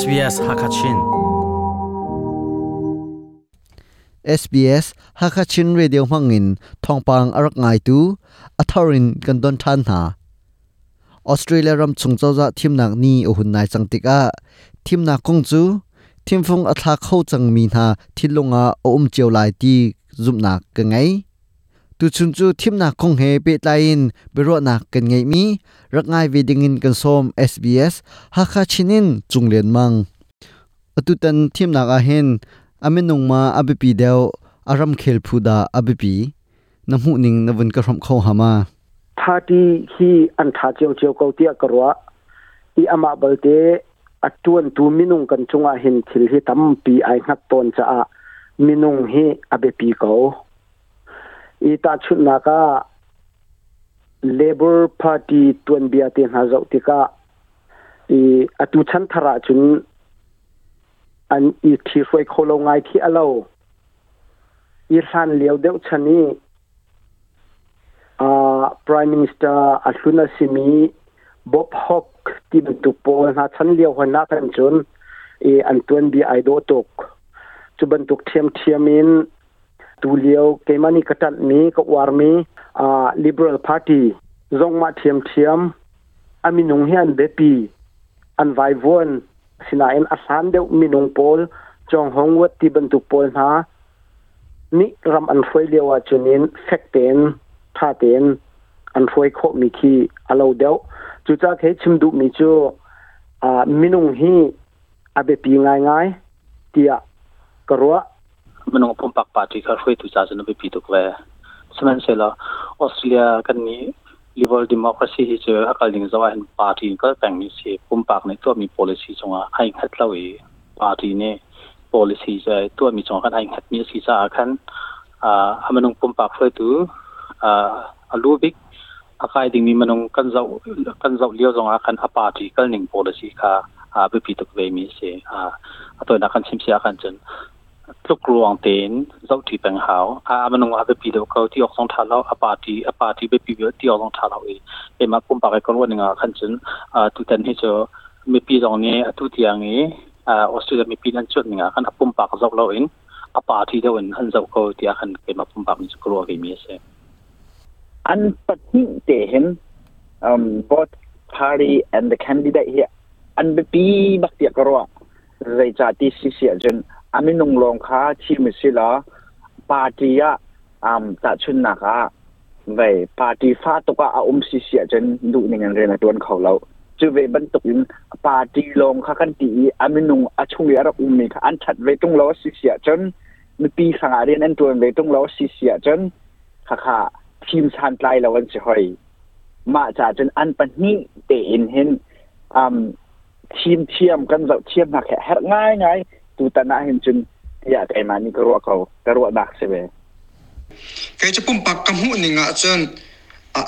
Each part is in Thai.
SBS Hakachin SBS Hakachin Radio Mangin Thongpang arak ngai tu atharin kan don than na Australia ram chungchaw za thimnak ni ohun nai changtika thimna kongchu t h i m p h u n g athla khau changmi na thilunga om cheulai ti zumna ka ngai tu chun chu thim na khong he pe tlain bero na ken ngei mi rak ngai vi ding in kan som sbs ha kha chinin chung len mang atu tan thim na ga hen ame nong ma abp deu aram khel phu da abp na mu ning na vun ka rom kho ha ma thati hi an tha cheu cheu ko tia karwa i ama balte atuan tu minung kan chunga hin thil hi tampi ai ngak ton cha minung hi abepi ko อีตาชุดนักะ Labour p ร r t y ตวนเบียติหาเจ้าติกะอีอตุชันทราจุนอันอีที่ช่วยโคลงไงที่อเลาอีสันเลียวเดวชนีอ่าพรีมิ Minister อัลลุนาซิมีบ๊อบฮอกที่เป็นตุโปนหาชันเลียวหัวหน้ากันจนอีอันตวนบีไอโดตกจุบันตุกเทียมเทียมินตูเลียวเกมานีกตัดมีกวารมีอ่าบอรัลพาร์ตี้จงมาเทียมเทียมอามินุงเฮียนเบปีอันไววนสินาเอ็นอัสานเดวมินุงโอลจงฮงวัดที่บรรทุกโอลนานี่รำอันฟวยเลียวจุนินเฟกเตนท่าเตนอันฟวยโคมีคีอาเราเดวจุจาาเคชิมดุมีจูอ่ามินุงฮีอาเบปีง่ายง่ายเตียกระวะมันงพมปักปาติคาร์ฟวยตุจาจนไปปีตุกเวสมันเซลาออสเตรเลียกันนี้ liberal democracy hi che ha kal ding zawa hin party ka pang ni se pum pak ne to mi policy chunga hai khat lawi party ne policy ja to mi chong kan hai khat mi si sa khan a amanung pum pak phoi tu a alu big akai ding mi manung kan zau kan zau lio zonga khan a party kal ning policy kha a be pi tuk ve mi se a atoi na kan chim sia kan chen စုကရောင်တင်ဇောက်တီပန်ဟောအာမနုံအဘပီလိုကောတီအောင်ဆောင်ထားလောက်အပါတီအပါတီပဲပြီးပြီးတီအောင်ဆောင်ထားလောက်အေးပေမကွန်ပါကကောဝင်ငါခန့်ချင်အတူတန်ဟိချောမေပီရောင်နေအတူတီယံငေအာအော်စတြေးလျမေပီလန်ချွတ်ငါခန့်ကွန်ပါကဇောက်လောက်အင်းအပါတီတော့ဝင်ဟန်ဇောက်ကောတီယံခန့်ပေမကွန်ပါမစကရောကေမီဆေอันปฏิเตหิน um both party and the candidate here อันเปปีบักเตียกรัวใจจาติสิเสียจนอามินุงลงค่ะชีมิสิละปาร์ตี้อะอามตัดชุนนะคะเวปาร์ตี้ฟาตกอะอุ้มสิเสียจนดูในงานเรียนตัวเขาเราจูเวบันตกินปาร์ตี้ลงค่ะกันตีอามินุงอาชุงเรรอุ้มนีค่ะอันถัดเวตุงเราสิเสียจนมีปีสังอาเรียนอันตัวเวตุงเราสิเสียจนค่ะค่ะทีมชันไกลเราวันสิหอยมาจากจนอันปัญห์เตอินเห็นอืมทีมเทียมกันเราเทียมนะแค่ง่ายง่ายตูตนะหินจุนอยากไอมานี่กรัวเขากรัวดักเสเวเคยจะปุ่มปักกำหูนี่งะจน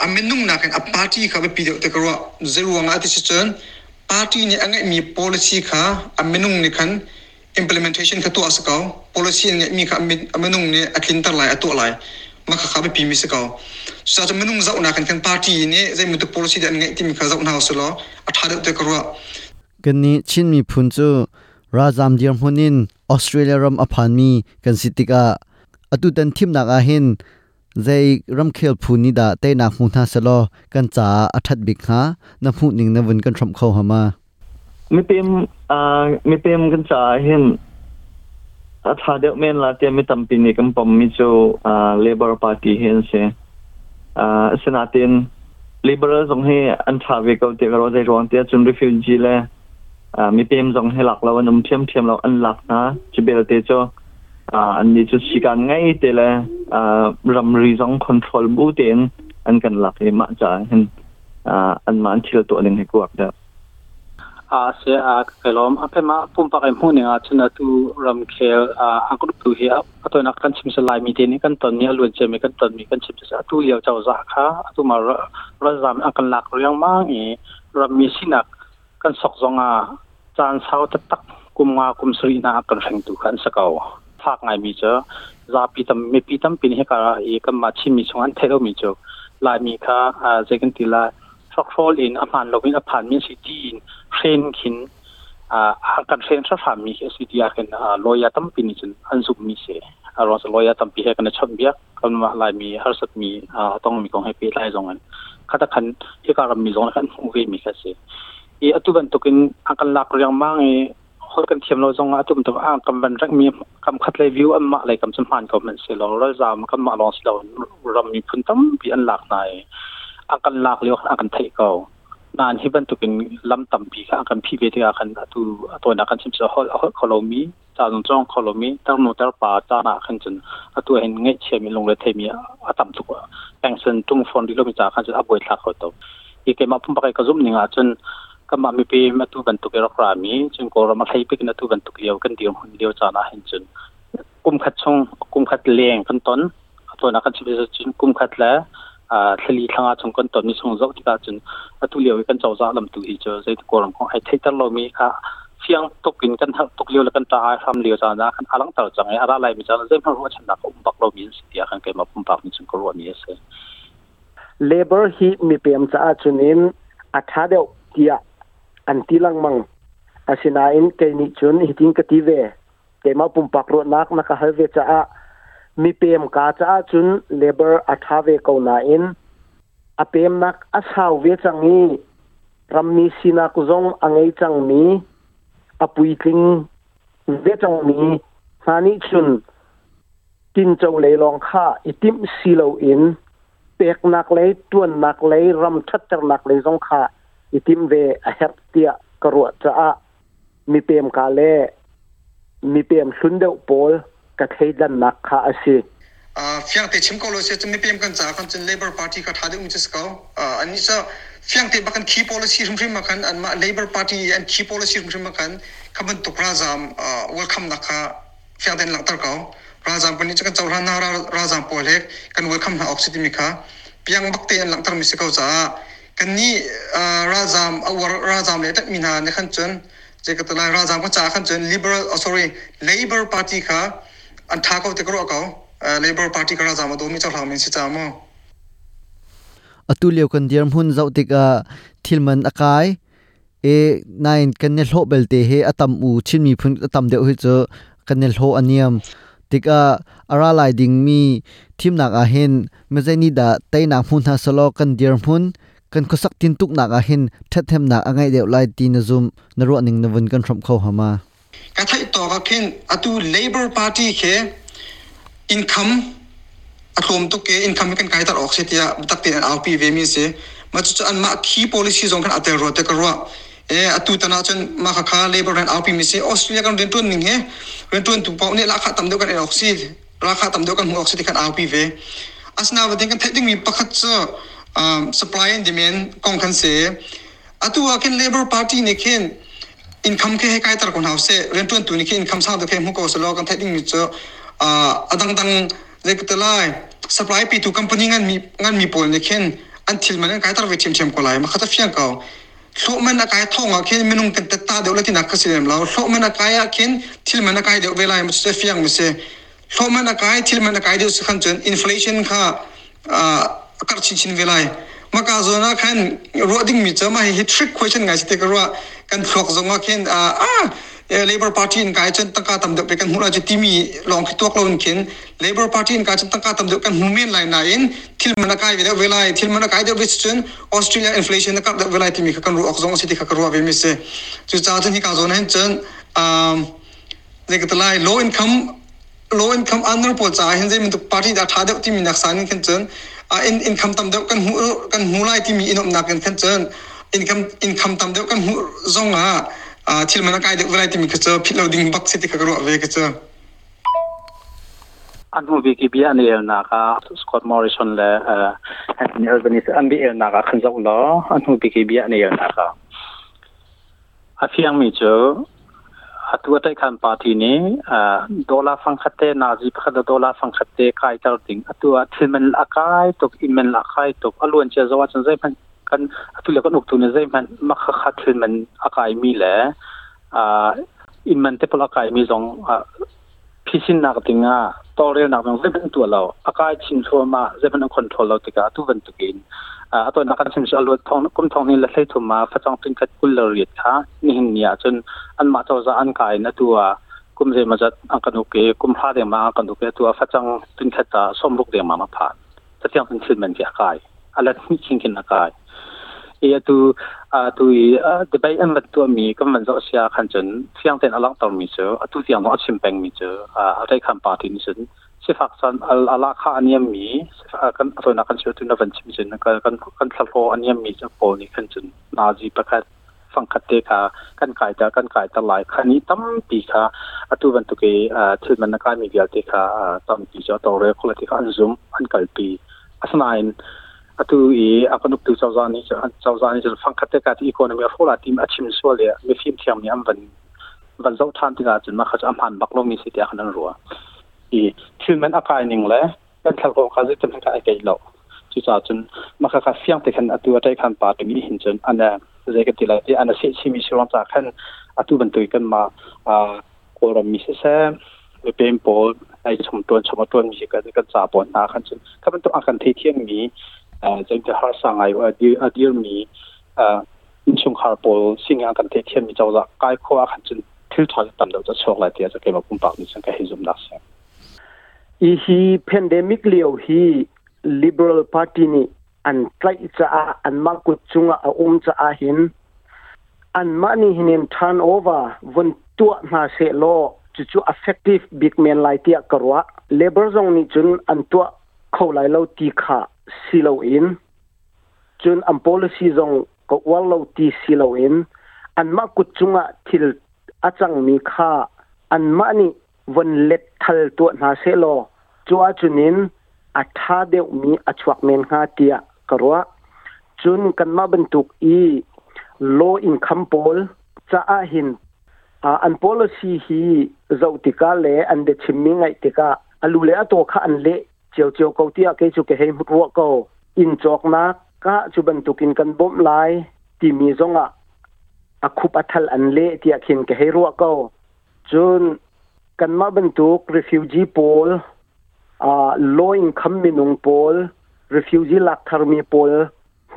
อเมนุ่งนักกันอปาร์ตี้เขาไปปีเดียวแต่กรัวเจรัวงะที่จนปาร์ตี้นี่ยันนมี policy ค่ะอเมนุ่งนี่คัน implementation ค่ะตัวสกาว policy นี่มีค่ะอเมนุ่งนี่อคินตะไหลอตัวไหลมาค่ะไปปีมิสกาวสาจะเมนุ่งเจ้านักกันกันปาร์ตี้นี่จะมีตัว policy อันนี้ที่มีค่ะเจ้าหน้าสลออัฐาเดียวแต่กรัวกันนี้ชินมีพุ่นจูราจามเดยร์มุนินออสเตรเลียรัมอภานมีกันสิติกาอดุดันทิมนักอาหินใจรัมเคลพูนิดาเตนักมุนาสโลกันจ่าอัธบิคฮะนภูนิงนวันกันทรัมเข้าหามามีเต็มอ่ามีเต็มกันจ่าอหินอัฐาเดียวเมนลาเตมีตั้มปินีกันปมมิจูอ่าเลเบิลพาร์ตี้เห็นเซอ่าสนาตินเลเบิลส่งให้อันทาวิกเอาเตะกันรอใจรองเตะจนรีฟิวจีเล่ à mi pem zong he lak lo an um thiam thiam lo an lak na chi bel te cho à an ni chu si kan ngai te la à ram ri zong control bu ten an kan lak e ma cha hen à an man thil to ning he kuak da a se a kelom a pe ma pum pa kai mu ne a chuna tu ram khel a a group tu he a to na kan chim se lai mi te ni kan ton ni alun che me kan ton mi kan chim se tu leo chau za kha tu ma ra zam a kan lak riang ma ngi ram mi sinak kan sok zonga chan sao ta tak kum nga kum sri na kan reng tu kan sakau phak ngai mi cho za pi tam me pi tam pin he ka e kam ma chi mi chung an thelo mi cho la mi kha a je kan ti la sok rol in a man lo in a phan min si ti in hren khin a kan hren sa pham mi he si ti a kan a lo ya tam pin chin an suk mi se a ro sa lo ya tam pi he kan chham bia kan ma la mi har sat mi a tong mi kong he pi lai zong an khata khan he ka ram mi zong khan hu ve mi kha se อีอตุบันตุกินอังกันลักเรียงมังอีคนดกันเทียมเราจงอตุบันตุกอ่างกำบันรักมีคำคัดเลยวิวอันมาเลยคำสัมพันธ์กับมันสีเราเราจามำมามลองสยเรารามีพื้นตำปีอันหลักนายอังกันลักเลียวอังกันไทเกานานที่บันตุกินลำต่ำปีค่ากันพี่เวทีกันตูตัวนักกันชิมสะฮอลคอลมีจานจ้องคอลมีตั้งนูตั้งป่าจานาขันจนตัวเห็นเงี้ยเชียมีลงเลยเทมีอต่ำทุกแปงเซนจุงฟอนดิโลมิจ่าขันจนอับวยทักเขาตบอีกเกมาพุ่มไปกระซุ่มหนึ่งอาะจนามมาม่ป็มาตุบันทุกเรากรามีจึงก็รามาใช้เป็นมาตุบันทุกเดียวกันเดียวคนเดียวจานาเห็นจนกุมขัดชงกุมขัดเลียงกันต้นตัวนักการชีวิตจึงกุมขัดแล้วอ่าสิ่งที่ทางจารยคนตอนนี้ส่งจดที่อาจารย์ทุเรียวกันเจ้าจ้าลำตุ้ยเจ้าใจตัวเราของไอ้ที่ตลอดมีค่ะเสียงตกินกันตกเรียวแ้วกันตายทำเรียวจ้าจ้าขันอารังต่อจังไออะไรไม่จ้าใจพังรู้ว่าฉันนักอุปบักเราบินสิ่งที่ขันเกี่ยวกับอุปบักมีสิ่งกลวนี้เสีย labor ที่มีเปรียบจ้าจุนินอาคาเดียวที่ anti lang mang asina in ke ni chun hiting ka ti ve ke ma pum pak ro nak na ka halve cha a mi pem ka cha chun labor atha ve ko na in a pem nak a saw ve changi ram mi sina ku zong angai chang mi a pui tling ve chang mi hani chun tin chau le long kha itim silo in pek nak le tuan nak le ram thatter nak le zong kha itim ve a hep tia karua cha a mi pem ka le mi pem sundeu pol ka theidan nak kha asi a fyang te chim ko lo se mi pem kan cha kan chen labor party ka thade um chis ka ani cha fyang te bakan key policy rim rim makan an ma labor party and key policy rim rim makan kaman tukra zam welcome nakha fyang den laktar ka rajam pani chakan chawra na rajam pol he kan welcome na oxygen mi kha piang bakte an laktar mi se ka cha kan ni uh, rajam awar uh, rajam le tak mina ne khan chun je ka tala rajam ka cha khan chun liberal oh, sorry labor party kha an tha ko te kro ko uh, labor party ka rajam do mi chaw hlaw min si cha mo atulio kan diam hun zau tik a thilman akai e nine kan ne hlo bel te he atam u chin mi phun atam de hu chu kan ne hlo aniam tika ara lai ding mi thim nak a hen me zaini da tai na hun ha solo kan dir hun kan khosak tin tuk nak a hin thathem nak angai deuh lai tin zum na ro ning nawun kan thram kho hama ka thai to ka khin atu labor party khe income atlom to ke income kan kai tar oxetia tak tin rp ve mi se ma chu an ma key policy zong kan atel ro te ka ro e atu tana chen ma kha kha labor and rp mi se australia kan rin tun ning he rin tun tu pau ne la kha tam deuh kan oxi la kha tam deuh kan mu oxi kan rp ve asna wa den kan thai ding mi pakhat cha ส u p p l y and demand กองคันเสอตัวกันเเล labor party นี่คันอินคัมเคให้ใกล้ตระกูลเฮาเซเรนตันตัวนี่คันินคัมสร้างตัวเคมุกโอสโลกันเทคนิคมิจออ่อะดังดังเล็กตไล่ s u p p l ปีตุกคัมปานีงันมีงันมีปอลนี่คันอันที่มันใกล้ตระเวทีมเชมกอลายมาขัดฟิ้งเขาโลกมันกายท่องอ่ะคันมันนุ่งกันเตตาเดี๋ยวเราที่นักเสียมเราโลกมันกายอ่ะคันที่มันกายเดี๋ยวเวลามันจะฟิ้งมิเซโลกมันกายที่มันกายเดี๋ยวสังเกตอินฟลักชันค่ะอ่า kar chin chin velai maka zona khan ro ding mi chama hi trick question ngai te karwa kan thlok zonga khen a a labor party in kai chen taka tam de pe kan hura ti mi long ki tok lon khen labor party in kai chen taka tam de kan humen line na in thil mana kai vela velai thil mana kai de western australia inflation ka de velai ti mi kan ro ok zonga si ti ka karwa ve mi se chu cha chen hi ka zona hen chen um zekitlai low income low income under po cha hen je mi tu party da tha de ti mi naksan khen chen in income tam deuh kan hu kan hu lai ti mi inom nak kan khan chen income income tam deuh kan hu zong a thil mana kai deuh lai ti mi kacha phit loading box ti ka ro ve kacha anu bi ki bi an el na ka scott morrison le an urbanist an bi el na ka khan zau lo anu bi ki bi an el na ka a fiang mi chu ตัวที่การปฏินี้ดอลลาร์ฟังคัตเต้นาจิพัดดอลลาร์ฟังคัตเต้กายตัดติงตัวที่มันละกายตกอิมันละกายตกอารมณ์เชื่อว่าจะใช่ไหมกันตัวเล็กนุกตัวนี้ได้มันมักขัดที่มันละกายมีแหละอิมันเทปละกายมีสองพิชินนักติงอ่ตอเรียนนักติงได้เป็นตัวเราละกายชิมชัวมาได้เป็นคนทรลเราติกาตุวันตุกินอาตัวนักการศึกษาลดทองกุมทองนี่เละใช้ถุมาฟะจังตึงคัดกุลละเอียดค่ะนี่เห็นเนี่ยจนอันมาตัวจะอันกายนะตัวกุมเจมจัดอังกันุเกกุมพลาดเดียมาอังกันุเกตัวฟะจังตึงคัดตาส้มลูกเดียมามาผ่านจะเที่ยงเป็นสื่อมันจะกายอะไรที่ชิงกินกายเออตัวอ่าตัวอ่าเดบิวต์อันวันตัวมีกุมมันจะเสียขันจนเที่ยงเป็นอะไรต่อมีเจออ่ะตัวเที่ยงน้องชิมเป็งมีเจออ่าอะไรคำปาทินสุดสิฟักสันอัลาลาค่าอันยามีสิกันตัวนักการเชื่อตัวนักบัญชิจนกันกันกันสับโลอันยามีจะโปนี่ขึ้นจนนาจีประกาศฟังคัดเตค่ะกันกายจากันกายตลายคันนี้ตั้มปีค่ะอตุวันตุกีอ่าชื่มันนักามีเดียเตค่ะตั้มปีจะต่อเรื่องคนละที่อันซุมอันกัลปีอัศนัยอตุอีอันุกตุเจ้าจานี่จะเจ้าจานี่จะฟังคัดเตค่ะที่อีกคนมีโฟลาทีมอัชิมส่วนเลยไม่ฟิมเทียมนี้อันวันวันเจ้าท่านที่อาจจะมาขัดอัมพันบักลงมีสิทธิ์อันนั้นรัวอีทืลแมนอากาศหนึ่งเละเป็นทั้งโคจะเป็นการไอเกลอที่สาจนมาค่ะเสียงที่คันตัวได้คันปาดมีหินจนอันนั้นเรียกติดเลยอันนั้นเสียชีวิตรองจากขันอัตุบรรตุกกันมาอ่าโคลมิเซเซเป็นปอดในชมตัวชมตัวมีก็จะกันจับปอนาขันจนก็าป็นตองอาการที่เที่ยงมีเอ่าจึงจะหาสังเกตว่าดีอดะดีมีอ่าชงคาร์บอลสิ่งอาการเที่ยงมีเจ้า่ะใกล้ข้ากันจนที่ทอนตันเราจะโชคเลยที่จะเก็บมาปุ่มปากนี่ฉันเห็นจุดักเสียง i hi pandemic leo hi liberal party ni an tlai cha a an ma ku chunga a um cha a hin an mani hinem turn over von tu ma se lo chu chu effective big man lai tia karwa labor zone ni chun an tu khau lai lo ti kha si lo in chun an policy zone ko wal lo ti si lo in an ma ku chunga thil achang mi kha an mani von let thal tu na se lo chua chunin atha deuh mi achuak men nga tia karwa chun kanma bentuk i low income pol cha a hin uh, an policy hi zautika le an de chimmi ngai tika alu le ato kha an le cheu cheu ko tia ke chu ke hei mutwa ko in chok na ka chu bentukin kan bom lai ti mi zonga a khup athal an le tia khin ke hei ruwa ko chun kanma bentuk refugee pol อาลอยคัมมินุงปอลรีฟิวซีลักทารมีปอล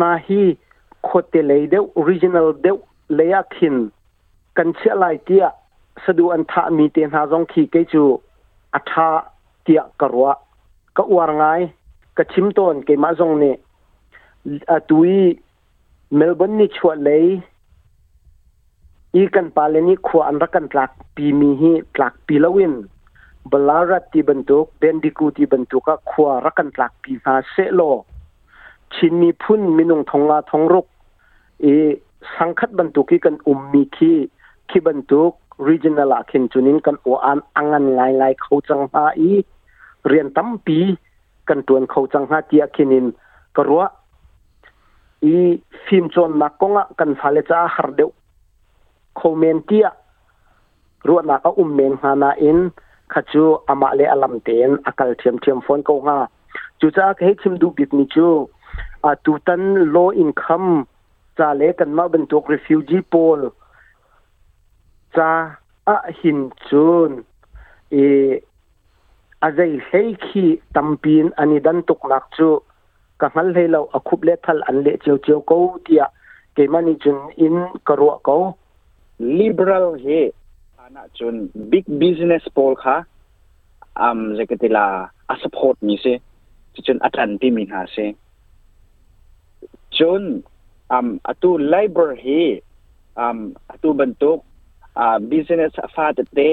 นาฮีโคเตเลเดวออริจินัลเดอเลียคินกันเชื่อไเตียสะดวกอันทามีเตียนหาจงขีเกจูอัธาเตียกรวะก็วางไงกะชิมต้นเกมาจงเนี่ยตุยเมลเบิร์นนี่ชวเลยอีกันปาเลนี่ขวาันรักกันปลักปีมีฮีปลักปีละวินบลารัตที่บรรทุกเดนดิกูที่บรรทุกก็ขวารักันหลักปีศาเซโลชินมีพุ่นมินุงทงลาทงรุกอีสังคัดบรรทุกีกันอุมมีคีคีบรรทุกรีเจนัลัขินจุนินกันโออันอังันไลไลเขาจังหาอีเรียนตั้มปีกันตัวเขาจังหาเตียขินินกระวอีฟิมจนนักกงะกันฟาเลจ้าฮาร์เดวคอมเมนต์เตียรัวนักอุ้มเมนฮานาอิน kha chu ama làm alam ten akal thiam thiam phone ko nga chu cha ke chim du biết ni chú, a tu tan low income cha lệ cần ma ben tok refugee pool cha a hin chun e azai hay khi tâm tampin ani dan tục nak chú, ka ngal hei lo a khup le thal an le chiều cheu ko tia ke mani chun in karwa ko liberal he anak chun big business pol kha am zekatila asupport ni se chun atan pi min ha se chun am atu labor he am atu bentuk a business fa te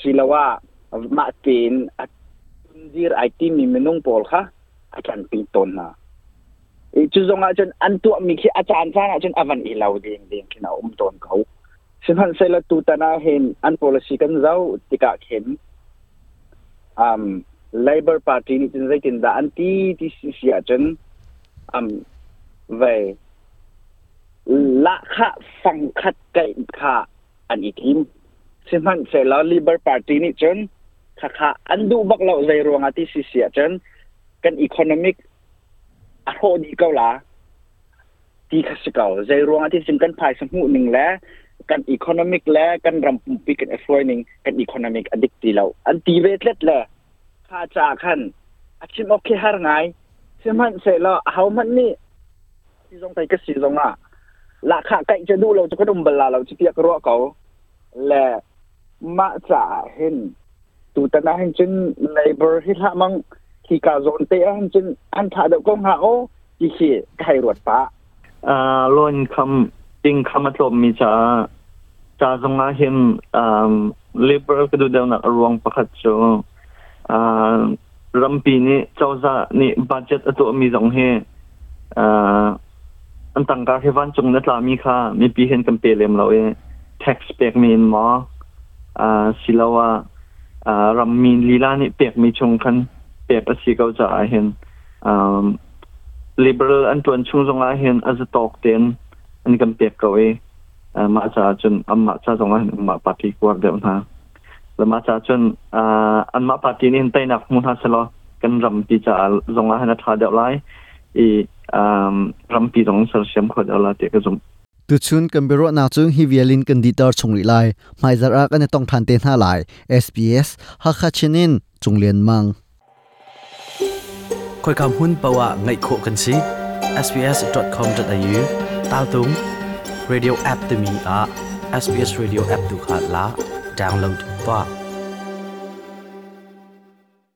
silawa ma tin at dir IT mi menung pol kha atan pi ton na e chu zonga chun antu mi khi atan sana chun avan ilau ding ding kina um ton kau สินพันเซลตูตนาเห็นอัน policy กันเจ้าติกาเห็นอืม Labour Party นี่จึงได้กินดาอันที่ที่สิเสียจนอืมเว้ละคะฟังคัดไก่ค่ะอันอีกทีมสินพันเซล Labour Party นี่จนค่ะค่ะอันดูบักเราใจรวงอาที่สิเสียจนกันอี c o n o m i c อาโหดีเกาหละที่ข้สเกาใจรวงอาที่จึงกันภายสมุหนึ่งแล้วกันอีโคโนมิกแล้วกันรำพึงปีกันเอฟเฟอร์นิงกันอีโคโนมิกอันดีตีเราอันตีเวทเล็ดแหละข้าจากันอาชิมโอเคฮาร์ไงเช่นมันเสร็จแล้วเอามันนี่สีรงไปก็สีรงอ่ะหลักขาไกลจะดูเราจะก็ดมเบลาเราจะเปียกรัวเขา และมาจากเห็น ตูตนาเห็นจึงเลเบอร์ที่ละมัง ที่กาโซนเตะเห็นจึงอันถ่าเด็กก็หาโอ้ที่ขี่ไกรวดปะอ่าลนคำจริงคำตอบมีจาจาสงมาเห็นอ่าลิเบอร์ก็ดูเดายนักรวงประคตโชอ่ารำปีนี้เจ้าจ้านี่บัจจิตตัวมีสองเฮอ่าอันต่างกันเหตุผลจงนัดลามีค่ามีปีเห็นกันเปลี่ยนเราเอง tax back มีนมาอ่าสิลาวาอ่ารำมีนลีลานี่เปลียนมีชงคันเปลียนประสิเก้าจ้าเห็นอ่า l i b e r อันตัวชงทรงอาเห็นอาจจะตกเต็นอันนี้กันเปรียบกับเอมาจาจนอันมาจาจงว่าอมาปฏิกวาเดียวนะแล้วมาจาจนอันมาปฏินี่เต็นักมุนฮาสโลกันรำปีจาจงว่าให้นนัทาเดียวไลอีอรำปีจงสารเสียมขวดเอาละเดียกจงตุชุนกันเบรนาจงฮิวเวลินกันดีตอร์ชงลีไลไม่จะรักกันต้องทันเต็นห้าไล SBS ฮักคาชินินจงเลียนมังคอยคำ a m hun p า w a n g a กัน o kan si sbs.com.au Tao tung radio app te mi a sbs radio app tu khat la download to